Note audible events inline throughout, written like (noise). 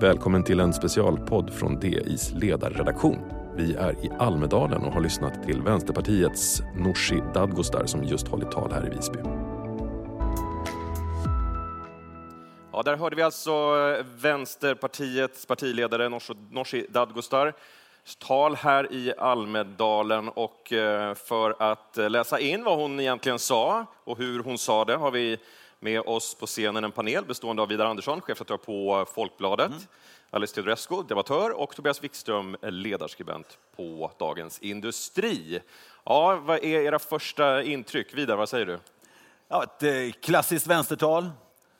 Välkommen till en specialpodd från DIs ledarredaktion. Vi är i Almedalen och har lyssnat till Vänsterpartiets Nooshi Dadgostar som just hållit tal här i Visby. Ja, där hörde vi alltså eh, Vänsterpartiets partiledare Nooshi Dadgostar tal här i Almedalen och eh, för att eh, läsa in vad hon egentligen sa och hur hon sa det har vi med oss på scenen en panel bestående av Vidar Andersson, chefredaktör på Folkbladet, mm. Alice Teodorescu, debattör och Tobias Wikström, ledarskribent på Dagens Industri. Ja, vad är era första intryck? Vidar, vad säger du? Ja, ett eh, klassiskt vänstertal,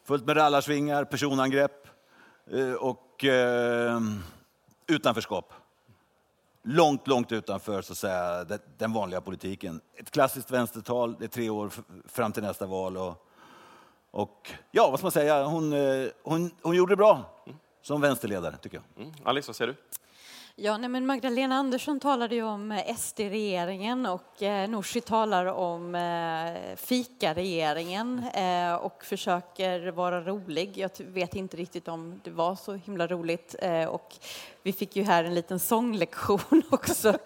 fullt med rallarsvingar, personangrepp eh, och eh, utanförskap långt, långt utanför så att säga, den vanliga politiken. Ett klassiskt vänstertal, det är tre år fram till nästa val. Och, och ja, vad ska man säga, hon, eh, hon, hon gjorde det bra som vänsterledare, tycker jag. Mm. Alice, vad säger du? Ja, nej, men Magdalena Andersson talade ju om eh, SD-regeringen och eh, Nooshi talar om eh, fika-regeringen eh, och försöker vara rolig. Jag vet inte riktigt om det var så himla roligt eh, och vi fick ju här en liten sånglektion (laughs) också.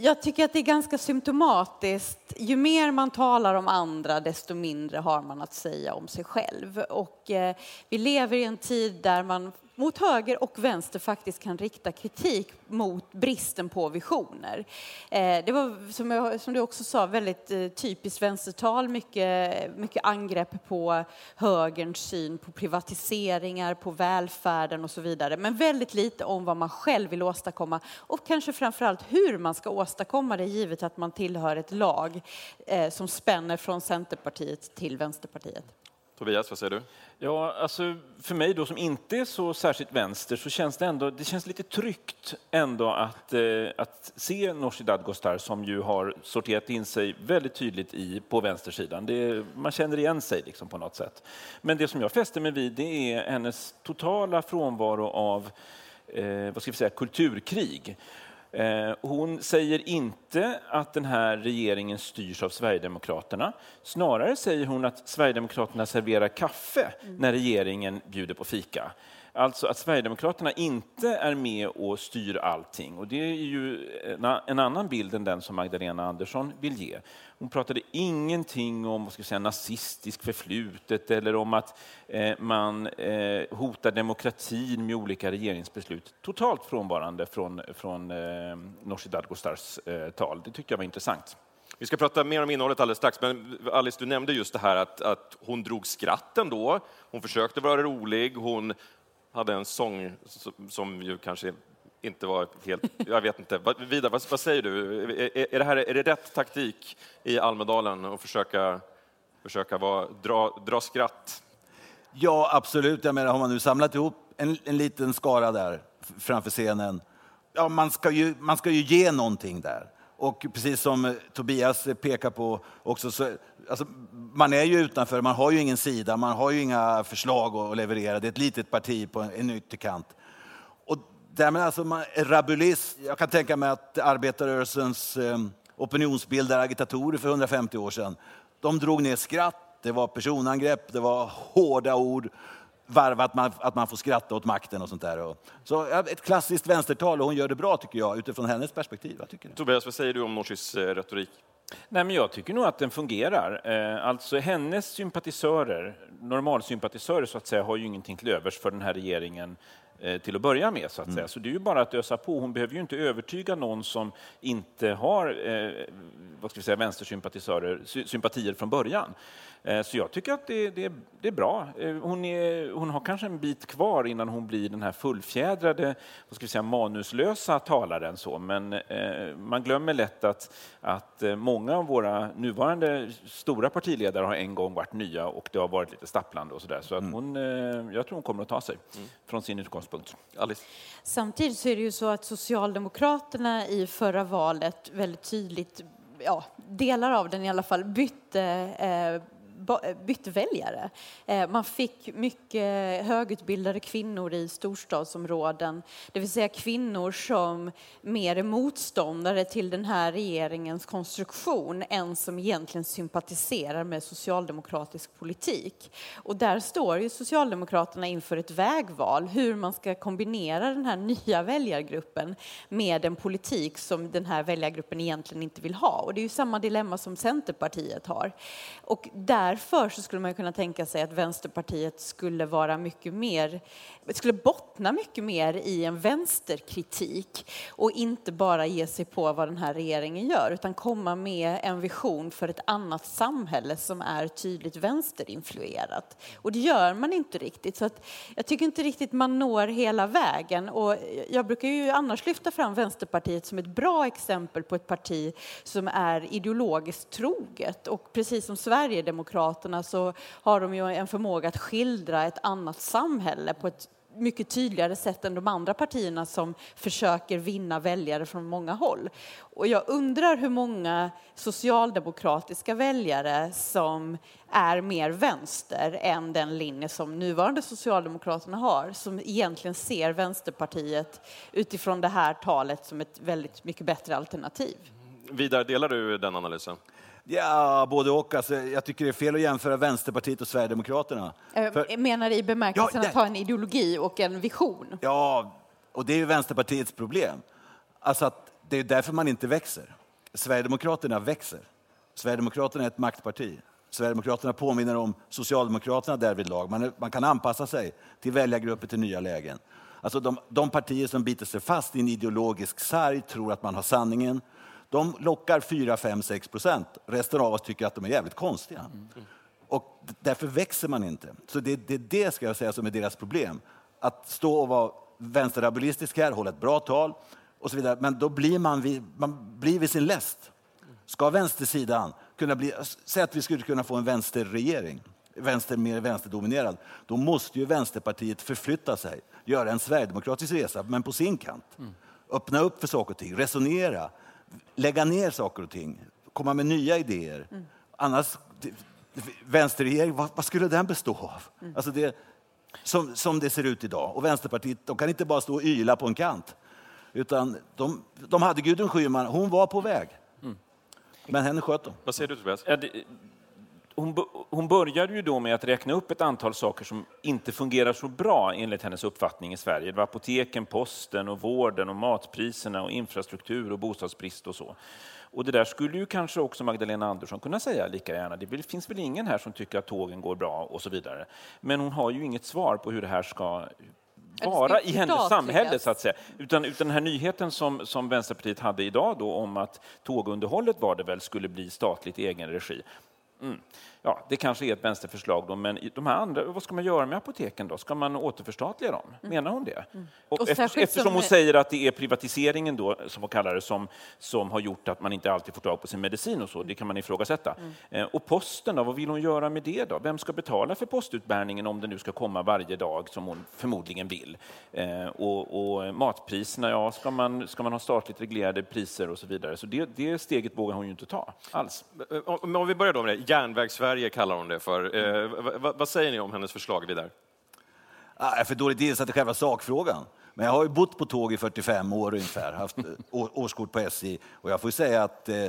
Jag tycker att det är ganska symptomatiskt. Ju mer man talar om andra, desto mindre har man att säga om sig själv. Och eh, vi lever i en tid där man mot höger och vänster faktiskt kan rikta kritik mot bristen på visioner. Eh, det var, som, jag, som du också sa, väldigt eh, typiskt vänstertal, mycket, mycket angrepp på högerns syn på privatiseringar, på välfärden och så vidare, men väldigt lite om vad man själv vill åstadkomma och kanske framförallt hur man ska åstadkomma det givet att man tillhör ett lag eh, som spänner från Centerpartiet till Vänsterpartiet. Tobias, vad säger du? Ja, alltså för mig då som inte är så särskilt vänster så känns det ändå, det känns lite tryggt ändå att, eh, att se Nooshi Dadgostar som ju har sorterat in sig väldigt tydligt i, på vänstersidan. Det, man känner igen sig liksom på något sätt. Men det som jag fäster mig vid det är hennes totala frånvaro av eh, vad ska vi säga, kulturkrig. Eh, hon säger inte att den här regeringen styrs av Sverigedemokraterna. Snarare säger hon att Sverigedemokraterna serverar kaffe när regeringen bjuder på fika. Alltså att Sverigedemokraterna inte är med och styr allting. Och det är ju en annan bild än den som Magdalena Andersson vill ge. Hon pratade ingenting om vad ska jag säga, nazistisk förflutet eller om att eh, man eh, hotar demokratin med olika regeringsbeslut. Totalt frånvarande från, från eh, Nooshi Dadgostars eh, tal. Det tyckte jag var intressant. Vi ska prata mer om innehållet alldeles strax, men Alice, du nämnde just det här att, att hon drog skratten då. Hon försökte vara rolig, hon hade en sång som ju kanske inte var helt... Jag vet inte. Vidar, vad, vad säger du? Är, är, det här, är det rätt taktik i Almedalen att försöka, försöka vara, dra, dra skratt? Ja, absolut. Jag menar, har man nu samlat ihop en, en liten skara där framför scenen, ja, man ska ju, man ska ju ge någonting där. Och precis som eh, Tobias pekar på också, så, alltså, man är ju utanför, man har ju ingen sida, man har ju inga förslag att leverera. Det är ett litet parti på en ytterkant. Och därmed alltså, man rabulist. Jag kan tänka mig att arbetarrörelsens eh, opinionsbildare, agitatorer för 150 år sedan, de drog ner skratt, det var personangrepp, det var hårda ord varvat man, att man får skratta åt makten och sånt där. Så ett klassiskt vänstertal och hon gör det bra tycker jag utifrån hennes perspektiv. Jag tycker det. Tobias, vad säger du om Nooshis eh, retorik? Nej, men jag tycker nog att den fungerar. Eh, alltså hennes sympatisörer, normalsympatisörer så att säga, har ju ingenting till övers för den här regeringen till att börja med. Så, att mm. säga. så det är ju bara att ösa på. Hon behöver ju inte övertyga någon som inte har eh, vad ska vi säga, vänstersympatisörer, sympatier från början. Eh, så jag tycker att det, det, det är bra. Eh, hon, är, hon, har kanske en bit kvar innan hon blir den här fullfjädrade, vad ska vi säga, manuslösa talaren. Så. Men eh, man glömmer lätt att, att många av våra nuvarande stora partiledare har en gång varit nya och det har varit lite stapplande och så där. Så att mm. hon, jag tror hon kommer att ta sig mm. från sin utgångspunkt. Alice? Samtidigt så är det ju så att Socialdemokraterna i förra valet väldigt tydligt ja, delar av den i alla fall bytte eh, bytte väljare. Eh, man fick mycket högutbildade kvinnor i storstadsområden, det vill säga kvinnor som mer är motståndare till den här regeringens konstruktion än som egentligen sympatiserar med socialdemokratisk politik. Och där står ju Socialdemokraterna inför ett vägval hur man ska kombinera den här nya väljargruppen med en politik som den här väljargruppen egentligen inte vill ha. Och det är ju samma dilemma som Centerpartiet har. Och därför så skulle man kunna tänka sig att Vänsterpartiet skulle vara mycket mer, skulle bottna mycket mer i en vänsterkritik och inte bara ge sig på vad den här regeringen gör utan komma med en vision för ett annat samhälle som är tydligt vänsterinfluerat. Och det gör man inte riktigt. Så att jag tycker inte riktigt man når hela vägen. Och jag brukar ju annars lyfta fram Vänsterpartiet som ett bra exempel på ett parti som är ideologiskt troget. Och precis som Sverigedemokraterna så har de ju en förmåga att skildra ett annat samhälle på ett mycket tydligare sätt än de andra partierna som försöker vinna väljare från många håll. Och jag undrar hur många socialdemokratiska väljare som är mer vänster än den linje som nuvarande Socialdemokraterna har, som egentligen ser Vänsterpartiet utifrån det här talet som ett väldigt mycket bättre alternativ. Vidare, delar du den analysen? Ja, både och. Alltså, jag tycker det är fel att jämföra Vänsterpartiet och Sverigedemokraterna. Jag För... menar i bemärkelsen ja, att ha en ideologi och en vision. Ja, och det är ju Vänsterpartiets problem. Alltså att det är därför man inte växer. Sverigedemokraterna växer. Sverigedemokraterna är ett maktparti. Sverigedemokraterna påminner om Socialdemokraterna därvidlag. Man, man kan anpassa sig till väljargrupper till nya lägen. Alltså de, de partier som biter sig fast i en ideologisk sarg tror att man har sanningen de lockar 4, 5, 6 procent. Resten av oss tycker att de är jävligt konstiga. Mm. Och därför växer man inte. Så det, det, det ska jag säga som är deras problem. Att stå och vara vänsterrabulistisk här, hålla ett bra tal och så vidare. Men då blir man vid, man blir vid sin läst. Ska vänstersidan kunna bli, säg att vi skulle kunna få en vänsterregering, vänster, mer vänsterdominerad, då måste ju Vänsterpartiet förflytta sig, göra en sverigedemokratisk resa, men på sin kant. Mm. Öppna upp för saker och ting, resonera, lägga ner saker och ting, komma med nya idéer. Mm. Annars, vänsterregering, vad, vad, skulle den bestå av? Mm. Alltså det, som, som det ser ut idag. Och Vänsterpartiet de kan inte bara stå och yla på en kant. Utan de, de hade Gudrun Schyman, hon var på väg. Mm. Men henne sköt de. Vad säger du Tobias? Ja, hon, hon började ju då med att räkna upp ett antal saker som inte fungerar så bra enligt hennes uppfattning i Sverige. Det var apoteken, posten, och vården, och matpriserna, och infrastruktur och bostadsbrist och så. Och det där skulle ju kanske också Magdalena Andersson kunna säga lika gärna. Det finns väl ingen här som tycker att tågen går bra och så vidare. Men hon har ju inget svar på hur det här ska vara i hennes samhälle, så att säga. Utan, utan den här nyheten som, som Vänsterpartiet hade idag då om att tågunderhållet var det väl skulle bli statligt i egen regi. Mm. Ja, det kanske är ett vänsterförslag, då, men de här andra, vad ska man göra med apoteken då? Ska man återförstatliga dem? Mm. Menar hon det? Mm. Och, och efter, eftersom hon säger att det är privatiseringen då, som hon kallar det, som, som har gjort att man inte alltid får tag på sin medicin och så, det kan man ifrågasätta. Mm. Eh, och posten då, vad vill hon göra med det då? Vem ska betala för postutbärningen om det nu ska komma varje dag som hon förmodligen vill? Eh, och, och matpriserna, ja, ska man, ska man ha statligt reglerade priser och så vidare? Så det, det steget vågar hon ju inte ta alls. Om vi börjar då med det, järnvägsverket Sverige kallar hon det för. Eh, vad, vad, säger ni om hennes förslag, Vidar? Ah, jag är för dåligt insatt i själva sakfrågan. Men jag har ju bott på tåg i 45 år ungefär, haft eh, årskort på SJ. Och jag får säga att eh,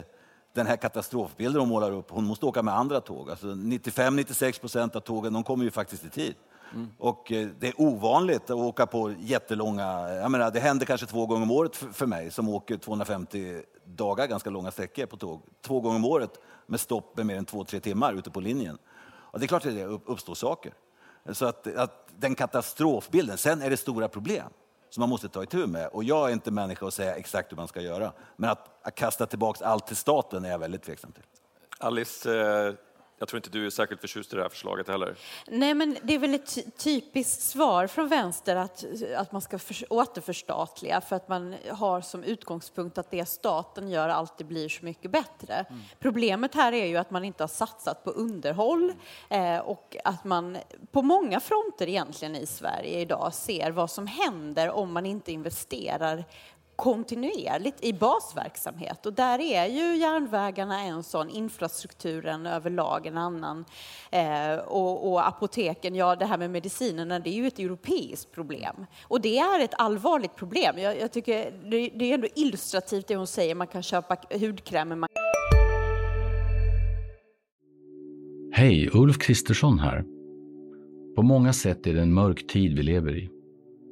den här katastrofbilden hon målar upp, hon måste åka med andra tåg. Alltså 95-96 procent av tågen de kommer ju faktiskt i tid. Mm. Och eh, det är ovanligt att åka på jättelånga... Jag menar, det händer kanske två gånger om året för mig som åker 250 dagar, ganska långa sträckor på tåg. Två gånger om året med stopp med mer än två, tre timmar ute på linjen. Och det är klart att det uppstår saker. Så att, att den katastrofbilden, sen är det stora problem som man måste ta itu med. Och jag är inte människa att säga exakt hur man ska göra. Men att, att kasta tillbaka allt till staten är jag väldigt tveksam till. Alice, eh, jag tror inte du är särskilt förtjust i det här förslaget heller. Nej, men det är väl ett typiskt svar från vänster att, att man ska för, återförstatliga för att man har som utgångspunkt att det staten gör alltid blir så mycket bättre. Mm. Problemet här är ju att man inte har satsat på underhåll eh, och att man på många fronter egentligen i Sverige idag ser vad som händer om man inte investerar kontinuerligt i basverksamhet. Och där är ju järnvägarna en sån, infrastrukturen överlag en annan. Eh, och, och, apoteken, ja det här med medicinerna, det är ju ett europeiskt problem. Och det är ett allvarligt problem. Jag, jag tycker det, det, är ändå illustrativt det hon säger, man kan köpa hudkrämer... Man... Hej, Ulf Kristersson här. På många sätt är det en mörk tid vi lever i.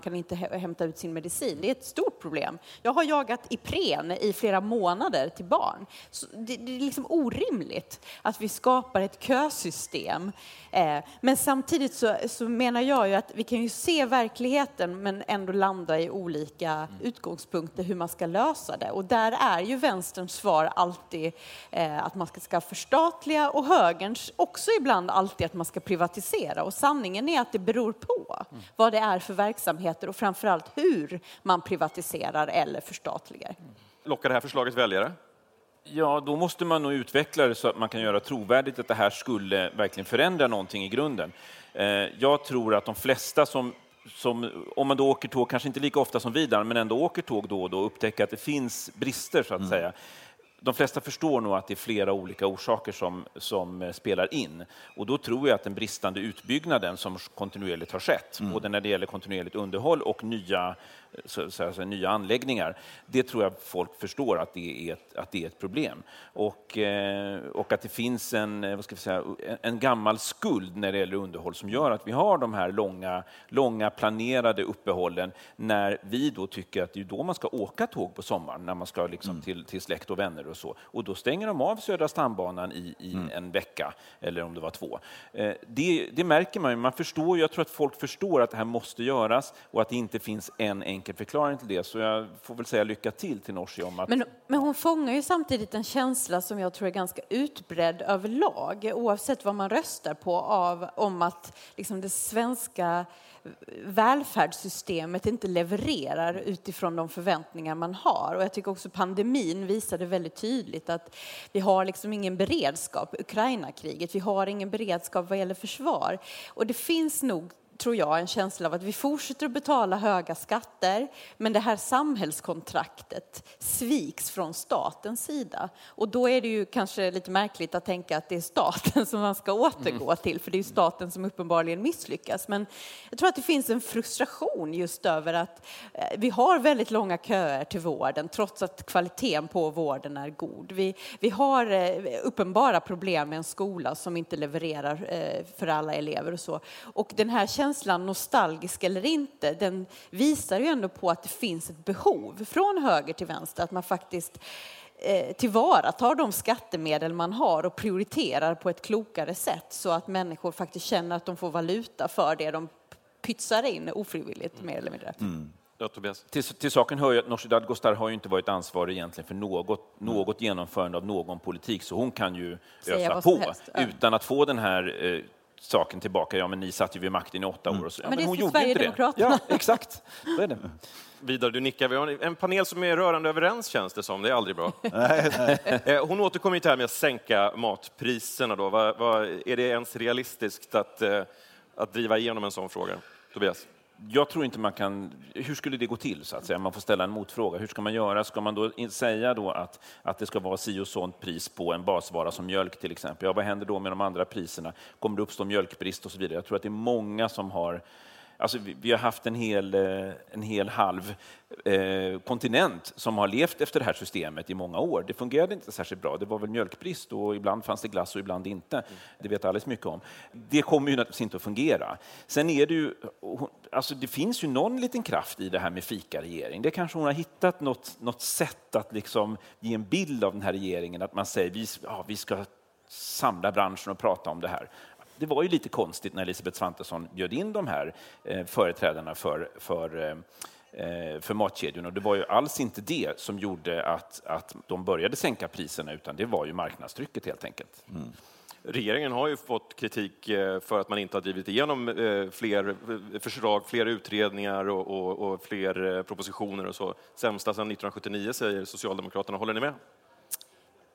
kan inte hämta ut sin medicin. Det är ett stort problem. Jag har jagat Ipren i flera månader till barn. Det, det, är liksom orimligt att vi skapar ett kösystem. Eh, men samtidigt så, så, menar jag ju att vi kan ju se verkligheten men ändå landa i olika mm. utgångspunkter hur man ska lösa det. Och där är ju vänsterns svar alltid eh, att man ska, ska förstatliga och högerns också ibland alltid att man ska privatisera. Och sanningen är att det beror på mm. vad det är för verksamhet verksamheter och framförallt hur man privatiserar eller förstatligar. Lockar det här förslaget väljare? Ja, då måste man nog utveckla det så att man kan göra trovärdigt att det här skulle verkligen förändra någonting i grunden. Eh, jag tror att de flesta som som, om man då åker tåg, kanske inte lika ofta som vi men ändå åker tåg då och då, upptäcker att det finns brister så att mm. säga de flesta förstår nog att det är flera olika orsaker som, som eh, spelar in. Och då tror jag att den bristande utbyggnaden som kontinuerligt har skett, mm. både när det gäller kontinuerligt underhåll och nya så, så, så, nya anläggningar. Det tror jag folk förstår att det är ett, att det är ett problem. Och, eh, och att det finns en, eh, vad ska vi säga, en gammal skuld när det gäller underhåll som gör att vi har de här långa, långa planerade uppehållen när vi då tycker att det är då man ska åka tåg på sommaren, när man ska liksom mm. till, till släkt och vänner och så. Och då stänger de av Södra stambanan i, i mm. en vecka, eller om det var två. Eh, det, det märker man ju, man förstår, jag tror att folk förstår att det här måste göras och att det inte finns en enkel enkel förklaring till det, så jag får väl säga lycka till till Nooshi om att... Men, men hon fångar ju samtidigt en känsla som jag tror är ganska utbredd överlag, oavsett vad man röstar på, av, om att liksom det svenska välfärdssystemet inte levererar utifrån de förväntningar man har. Och jag tycker också pandemin visade väldigt tydligt att vi har liksom ingen beredskap, Ukraina-kriget, vi har ingen beredskap vad gäller försvar. Och det finns nog tror jag, en känsla av att vi fortsätter att betala höga skatter, men det här samhällskontraktet sviks från statens sida. Och då är det ju kanske lite märkligt att tänka att det är staten (laughs) som man ska återgå mm. till, för det är staten som uppenbarligen misslyckas. Men jag tror att det finns en frustration just över att eh, vi har väldigt långa köer till vården, trots att kvaliteten på vården är god. Vi, vi har eh, uppenbara problem med en skola som inte levererar eh, för alla elever och så. Och den här känslan nostalgisk eller inte, den visar ju ändå på att det finns ett behov från höger till vänster, att man faktiskt eh, tillvaratar de skattemedel man har och prioriterar på ett klokare sätt så att människor faktiskt känner att de får valuta för det de pytsar in ofrivilligt mer eller mindre. Mm. Ja, Tobias. Till, till saken hör ju att Nooshi Dadgostar har ju inte varit ansvarig egentligen för något, något genomförande av någon politik, så hon kan ju Säga ösa på utan att få den här eh, saken tillbaka. Ja, men ni satt ju vid makten i åtta år. Och så. Ja, men, men hon gjorde inte det. Ja, exakt. Så är det. (laughs) Vidare, du nickar. Vi har en panel som är rörande överens känns det som. Det är aldrig bra. (laughs) Eh, hon återkommer till det här med att sänka matpriserna. Då. Vad, vad, är det ens realistiskt att, eh, att driva igenom en sån fråga? Tobias? Jag tror inte man kan... Hur skulle det gå till? så att säga? Man får ställa en motfråga. Hur ska man göra? Ska man då säga då att, att det ska vara si och sånt pris på en basvara som mjölk till exempel? Ja, vad händer då med de andra priserna? Kommer det uppstå mjölkbrist och så vidare? Jag tror att det är många som har Alltså, vi, vi har haft en hel, eh, en hel halv eh, kontinent som har levt efter det här systemet i många år. Det fungerade inte särskilt bra. Det var väl mjölkbrist och ibland fanns det glass och ibland inte. Det vet alldeles mycket om. Det kommer ju naturligtvis inte att fungera. Sen är det ju, alltså det finns ju någon liten kraft i det här med fikaregering. Det kanske hon har hittat något, något sätt att liksom ge en bild av den här regeringen, att man säger vi, ja, vi ska samla branschen och prata om det här det var ju lite konstigt när Elisabeth Svantesson bjöd in de här eh, företrädarna för, för eh, eh, för matkedjorna. Det var ju alls inte det som gjorde att, att de började sänka priserna, utan det var ju marknadstrycket helt enkelt. Mm. Regeringen har ju fått kritik för att man inte har drivit igenom fler förslag, fler utredningar och, och, och fler propositioner och så. Sämsta sedan 1979 säger Socialdemokraterna. Håller ni med?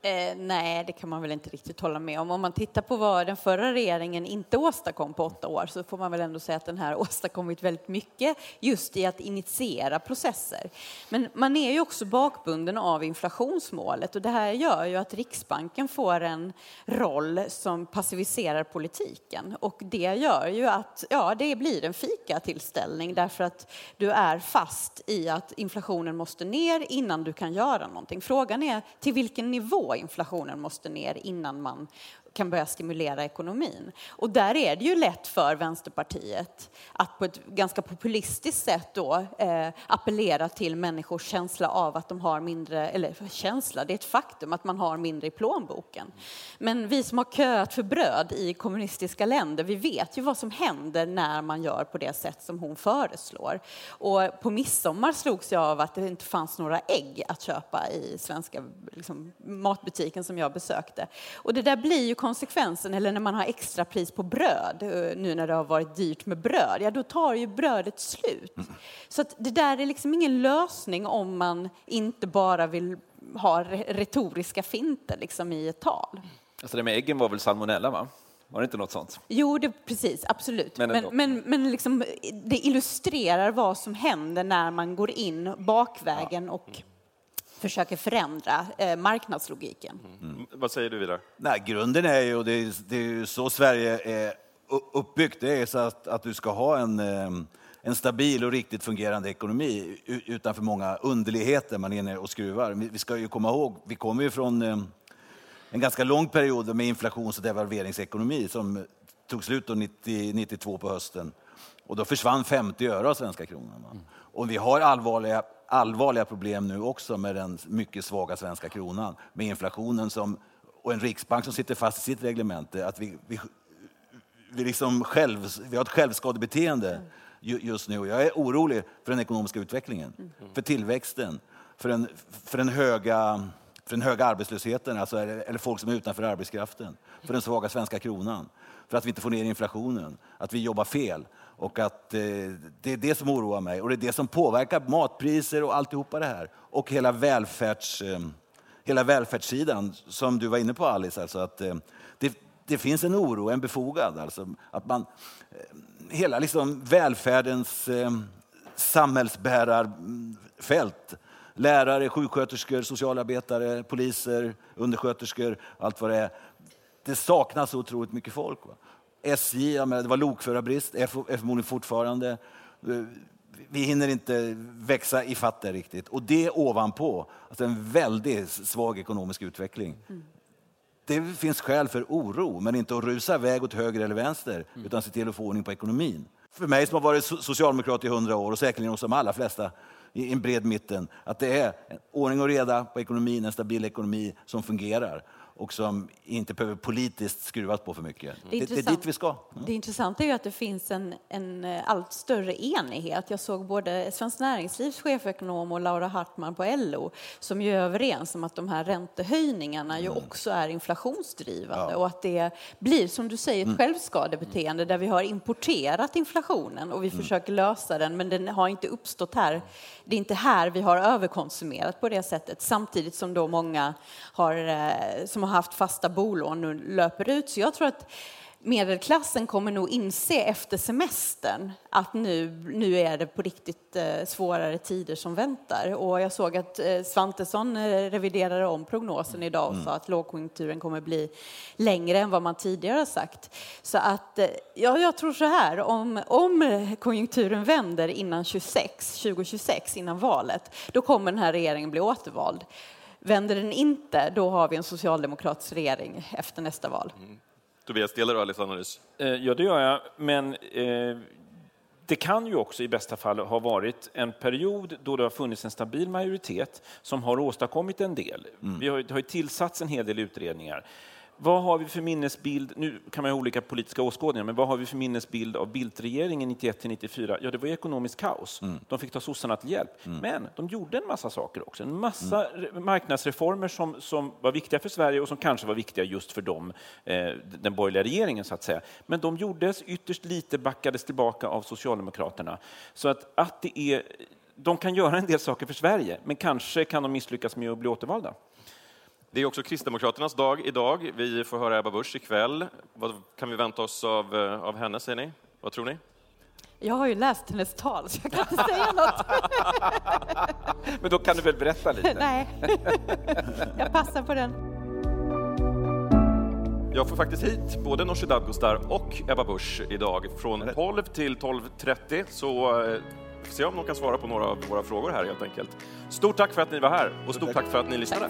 Eh, nej, det kan man väl inte riktigt hålla med om. Om man tittar på vad den förra regeringen inte åstadkom på åtta år så får man väl ändå säga att den här åstadkommit väldigt mycket just i att initiera processer. Men man är ju också bakbunden av inflationsmålet och det här gör ju att Riksbanken får en roll som passiviserar politiken och det gör ju att ja, det blir en fikatillställning därför att du är fast i att inflationen måste ner innan du kan göra någonting. Frågan är till vilken nivå inflationen måste ner innan man kan börja stimulera ekonomin. Och där är det ju lätt för Vänsterpartiet att på ett ganska populistiskt sätt då eh, appellera till människors känsla av att de har mindre, eller känsla, det är ett faktum att man har mindre i plånboken. Men vi som har köat för bröd i kommunistiska länder, vi vet ju vad som händer när man gör på det sätt som hon föreslår. Och på midsommar slogs jag av att det inte fanns några ägg att köpa i svenska liksom, matbutiken som jag besökte. Och det där blir ju konsekvensen, eller när man har extra pris på bröd, eh, nu när det har varit dyrt med bröd, ja då tar ju brödet slut. Mm. Så det där är liksom ingen lösning om man inte bara vill ha retoriska finter liksom i ett tal. Alltså det med äggen var väl salmonella, va? Var det inte något sånt? Jo, det, precis, absolut. Men, men, men, men liksom, det illustrerar vad som händer när man går in bakvägen och försöker förändra eh, marknadslogiken. Mm. Mm. Vad säger du Vidar? Nej, grunden är ju, det är, det är så Sverige är uppbyggt, det är så att, att du ska ha en, eh, en stabil och riktigt fungerande ekonomi utanför många underligheter man är inne och skruvar. Vi ska ju komma ihåg, vi kommer ju från eh, en ganska lång period med inflations och devalveringsekonomi som tog slut 90, 92 på hösten. Och då försvann 50 öre av svenska kronan. Mm. Och vi har allvarliga allvarliga problem nu också med den mycket svaga svenska kronan, med inflationen som, och en riksbank som sitter fast i sitt reglemente. Att vi, vi, vi, liksom själv, vi har ett självskadebeteende just nu. Jag är orolig för den ekonomiska utvecklingen, för tillväxten, för den, för den, höga, för den höga arbetslösheten, alltså, eller folk som är utanför arbetskraften, för den svaga svenska kronan, för att vi inte får ner inflationen, att vi jobbar fel. Och att eh, det är det som oroar mig och det är det som påverkar matpriser och alltihopa det här. Och hela, välfärds, eh, hela välfärdssidan som du var inne på Alice. Alltså att, eh, det, det finns en oro, en befogad. Alltså att man, eh, hela liksom välfärdens eh, samhällsbärarfält lärare, sjuksköterskor, socialarbetare, poliser, undersköterskor, allt vad det är. Det saknas otroligt mycket folk. Va? SJ, det var lokförarbrist, är förmodligen fortfarande. Vi hinner inte växa i det riktigt. Och det ovanpå alltså en väldigt svag ekonomisk utveckling. Mm. Det finns skäl för oro, men inte att rusa iväg åt höger eller vänster, mm. utan se till att få ordning på ekonomin. För mig som har varit socialdemokrat i hundra år och säkerligen hos de allra flesta i en bred mitten, att det är ordning och reda på ekonomin, en stabil ekonomi som fungerar och som inte behöver politiskt skruvas på för mycket. Det är, det, det är dit vi ska. Mm. Det intressanta är ju att det finns en, en, eh, allt större enighet. Jag såg både Svenskt Näringslivs chefekonom och Laura Hartman på LO som ju är överens om att de här räntehöjningarna ju mm. också är inflationsdrivande ja. och att det blir, som du säger, ett mm. självskadebeteende där vi har importerat inflationen och vi mm. försöker lösa den, men den har inte uppstått här. Det är inte här vi har överkonsumerat på det sättet, samtidigt som då många har, eh, som har haft fasta bolån nu löper ut. Så jag tror att medelklassen kommer nog inse efter semestern att nu, nu är det på riktigt eh, svårare tider som väntar. Och jag såg att eh, Svantesson eh, reviderade om prognosen idag och mm. sa att lågkonjunkturen kommer bli längre än vad man tidigare har sagt. Så att, ja, jag tror så här, om, om konjunkturen vänder innan 26, 2026, innan valet, då kommer den här regeringen bli återvald. Vänder den inte, då har vi en socialdemokratisk regering efter nästa val. Mm. Tobias, delar du Alice analys? Eh, ja, det gör jag. Men eh, det kan ju också i bästa fall ha varit en period då det har funnits en stabil majoritet som har åstadkommit en del. Mm. Vi har, det har ju tillsatts en hel del utredningar. Vad har vi för minnesbild, nu kan man ha olika politiska åskådningar, men vad har vi för minnesbild av Bildtregeringen 91 till 94? Ja, det var ekonomiskt kaos. Mm. De fick ta sossarna till hjälp. Mm. Men de gjorde en massa saker också. En massa mm. marknadsreformer som, som var viktiga för Sverige och som kanske var viktiga just för dem, eh, den borgerliga regeringen så att säga. Men de gjordes ytterst lite, backades tillbaka av Socialdemokraterna. Så att, att det är, de kan göra en del saker för Sverige, men kanske kan de misslyckas med att bli återvalda. Det är också Kristdemokraternas dag idag. Vi får höra Ebba Busch ikväll. Vad kan vi vänta oss av, eh, av henne, säger ni? Vad tror ni? Jag har ju läst hennes tal, så jag kan inte säga något. (laughs) Men då kan du väl berätta lite? (laughs) Nej, jag passar på den. Jag får faktiskt hit både Nooshi Dadgostar och Ebba Busch idag. Från 12 till 12.30 så eh, se om de kan svara på några av våra frågor här helt enkelt. Stort tack för att ni var här och stort tack för att ni lyssnade.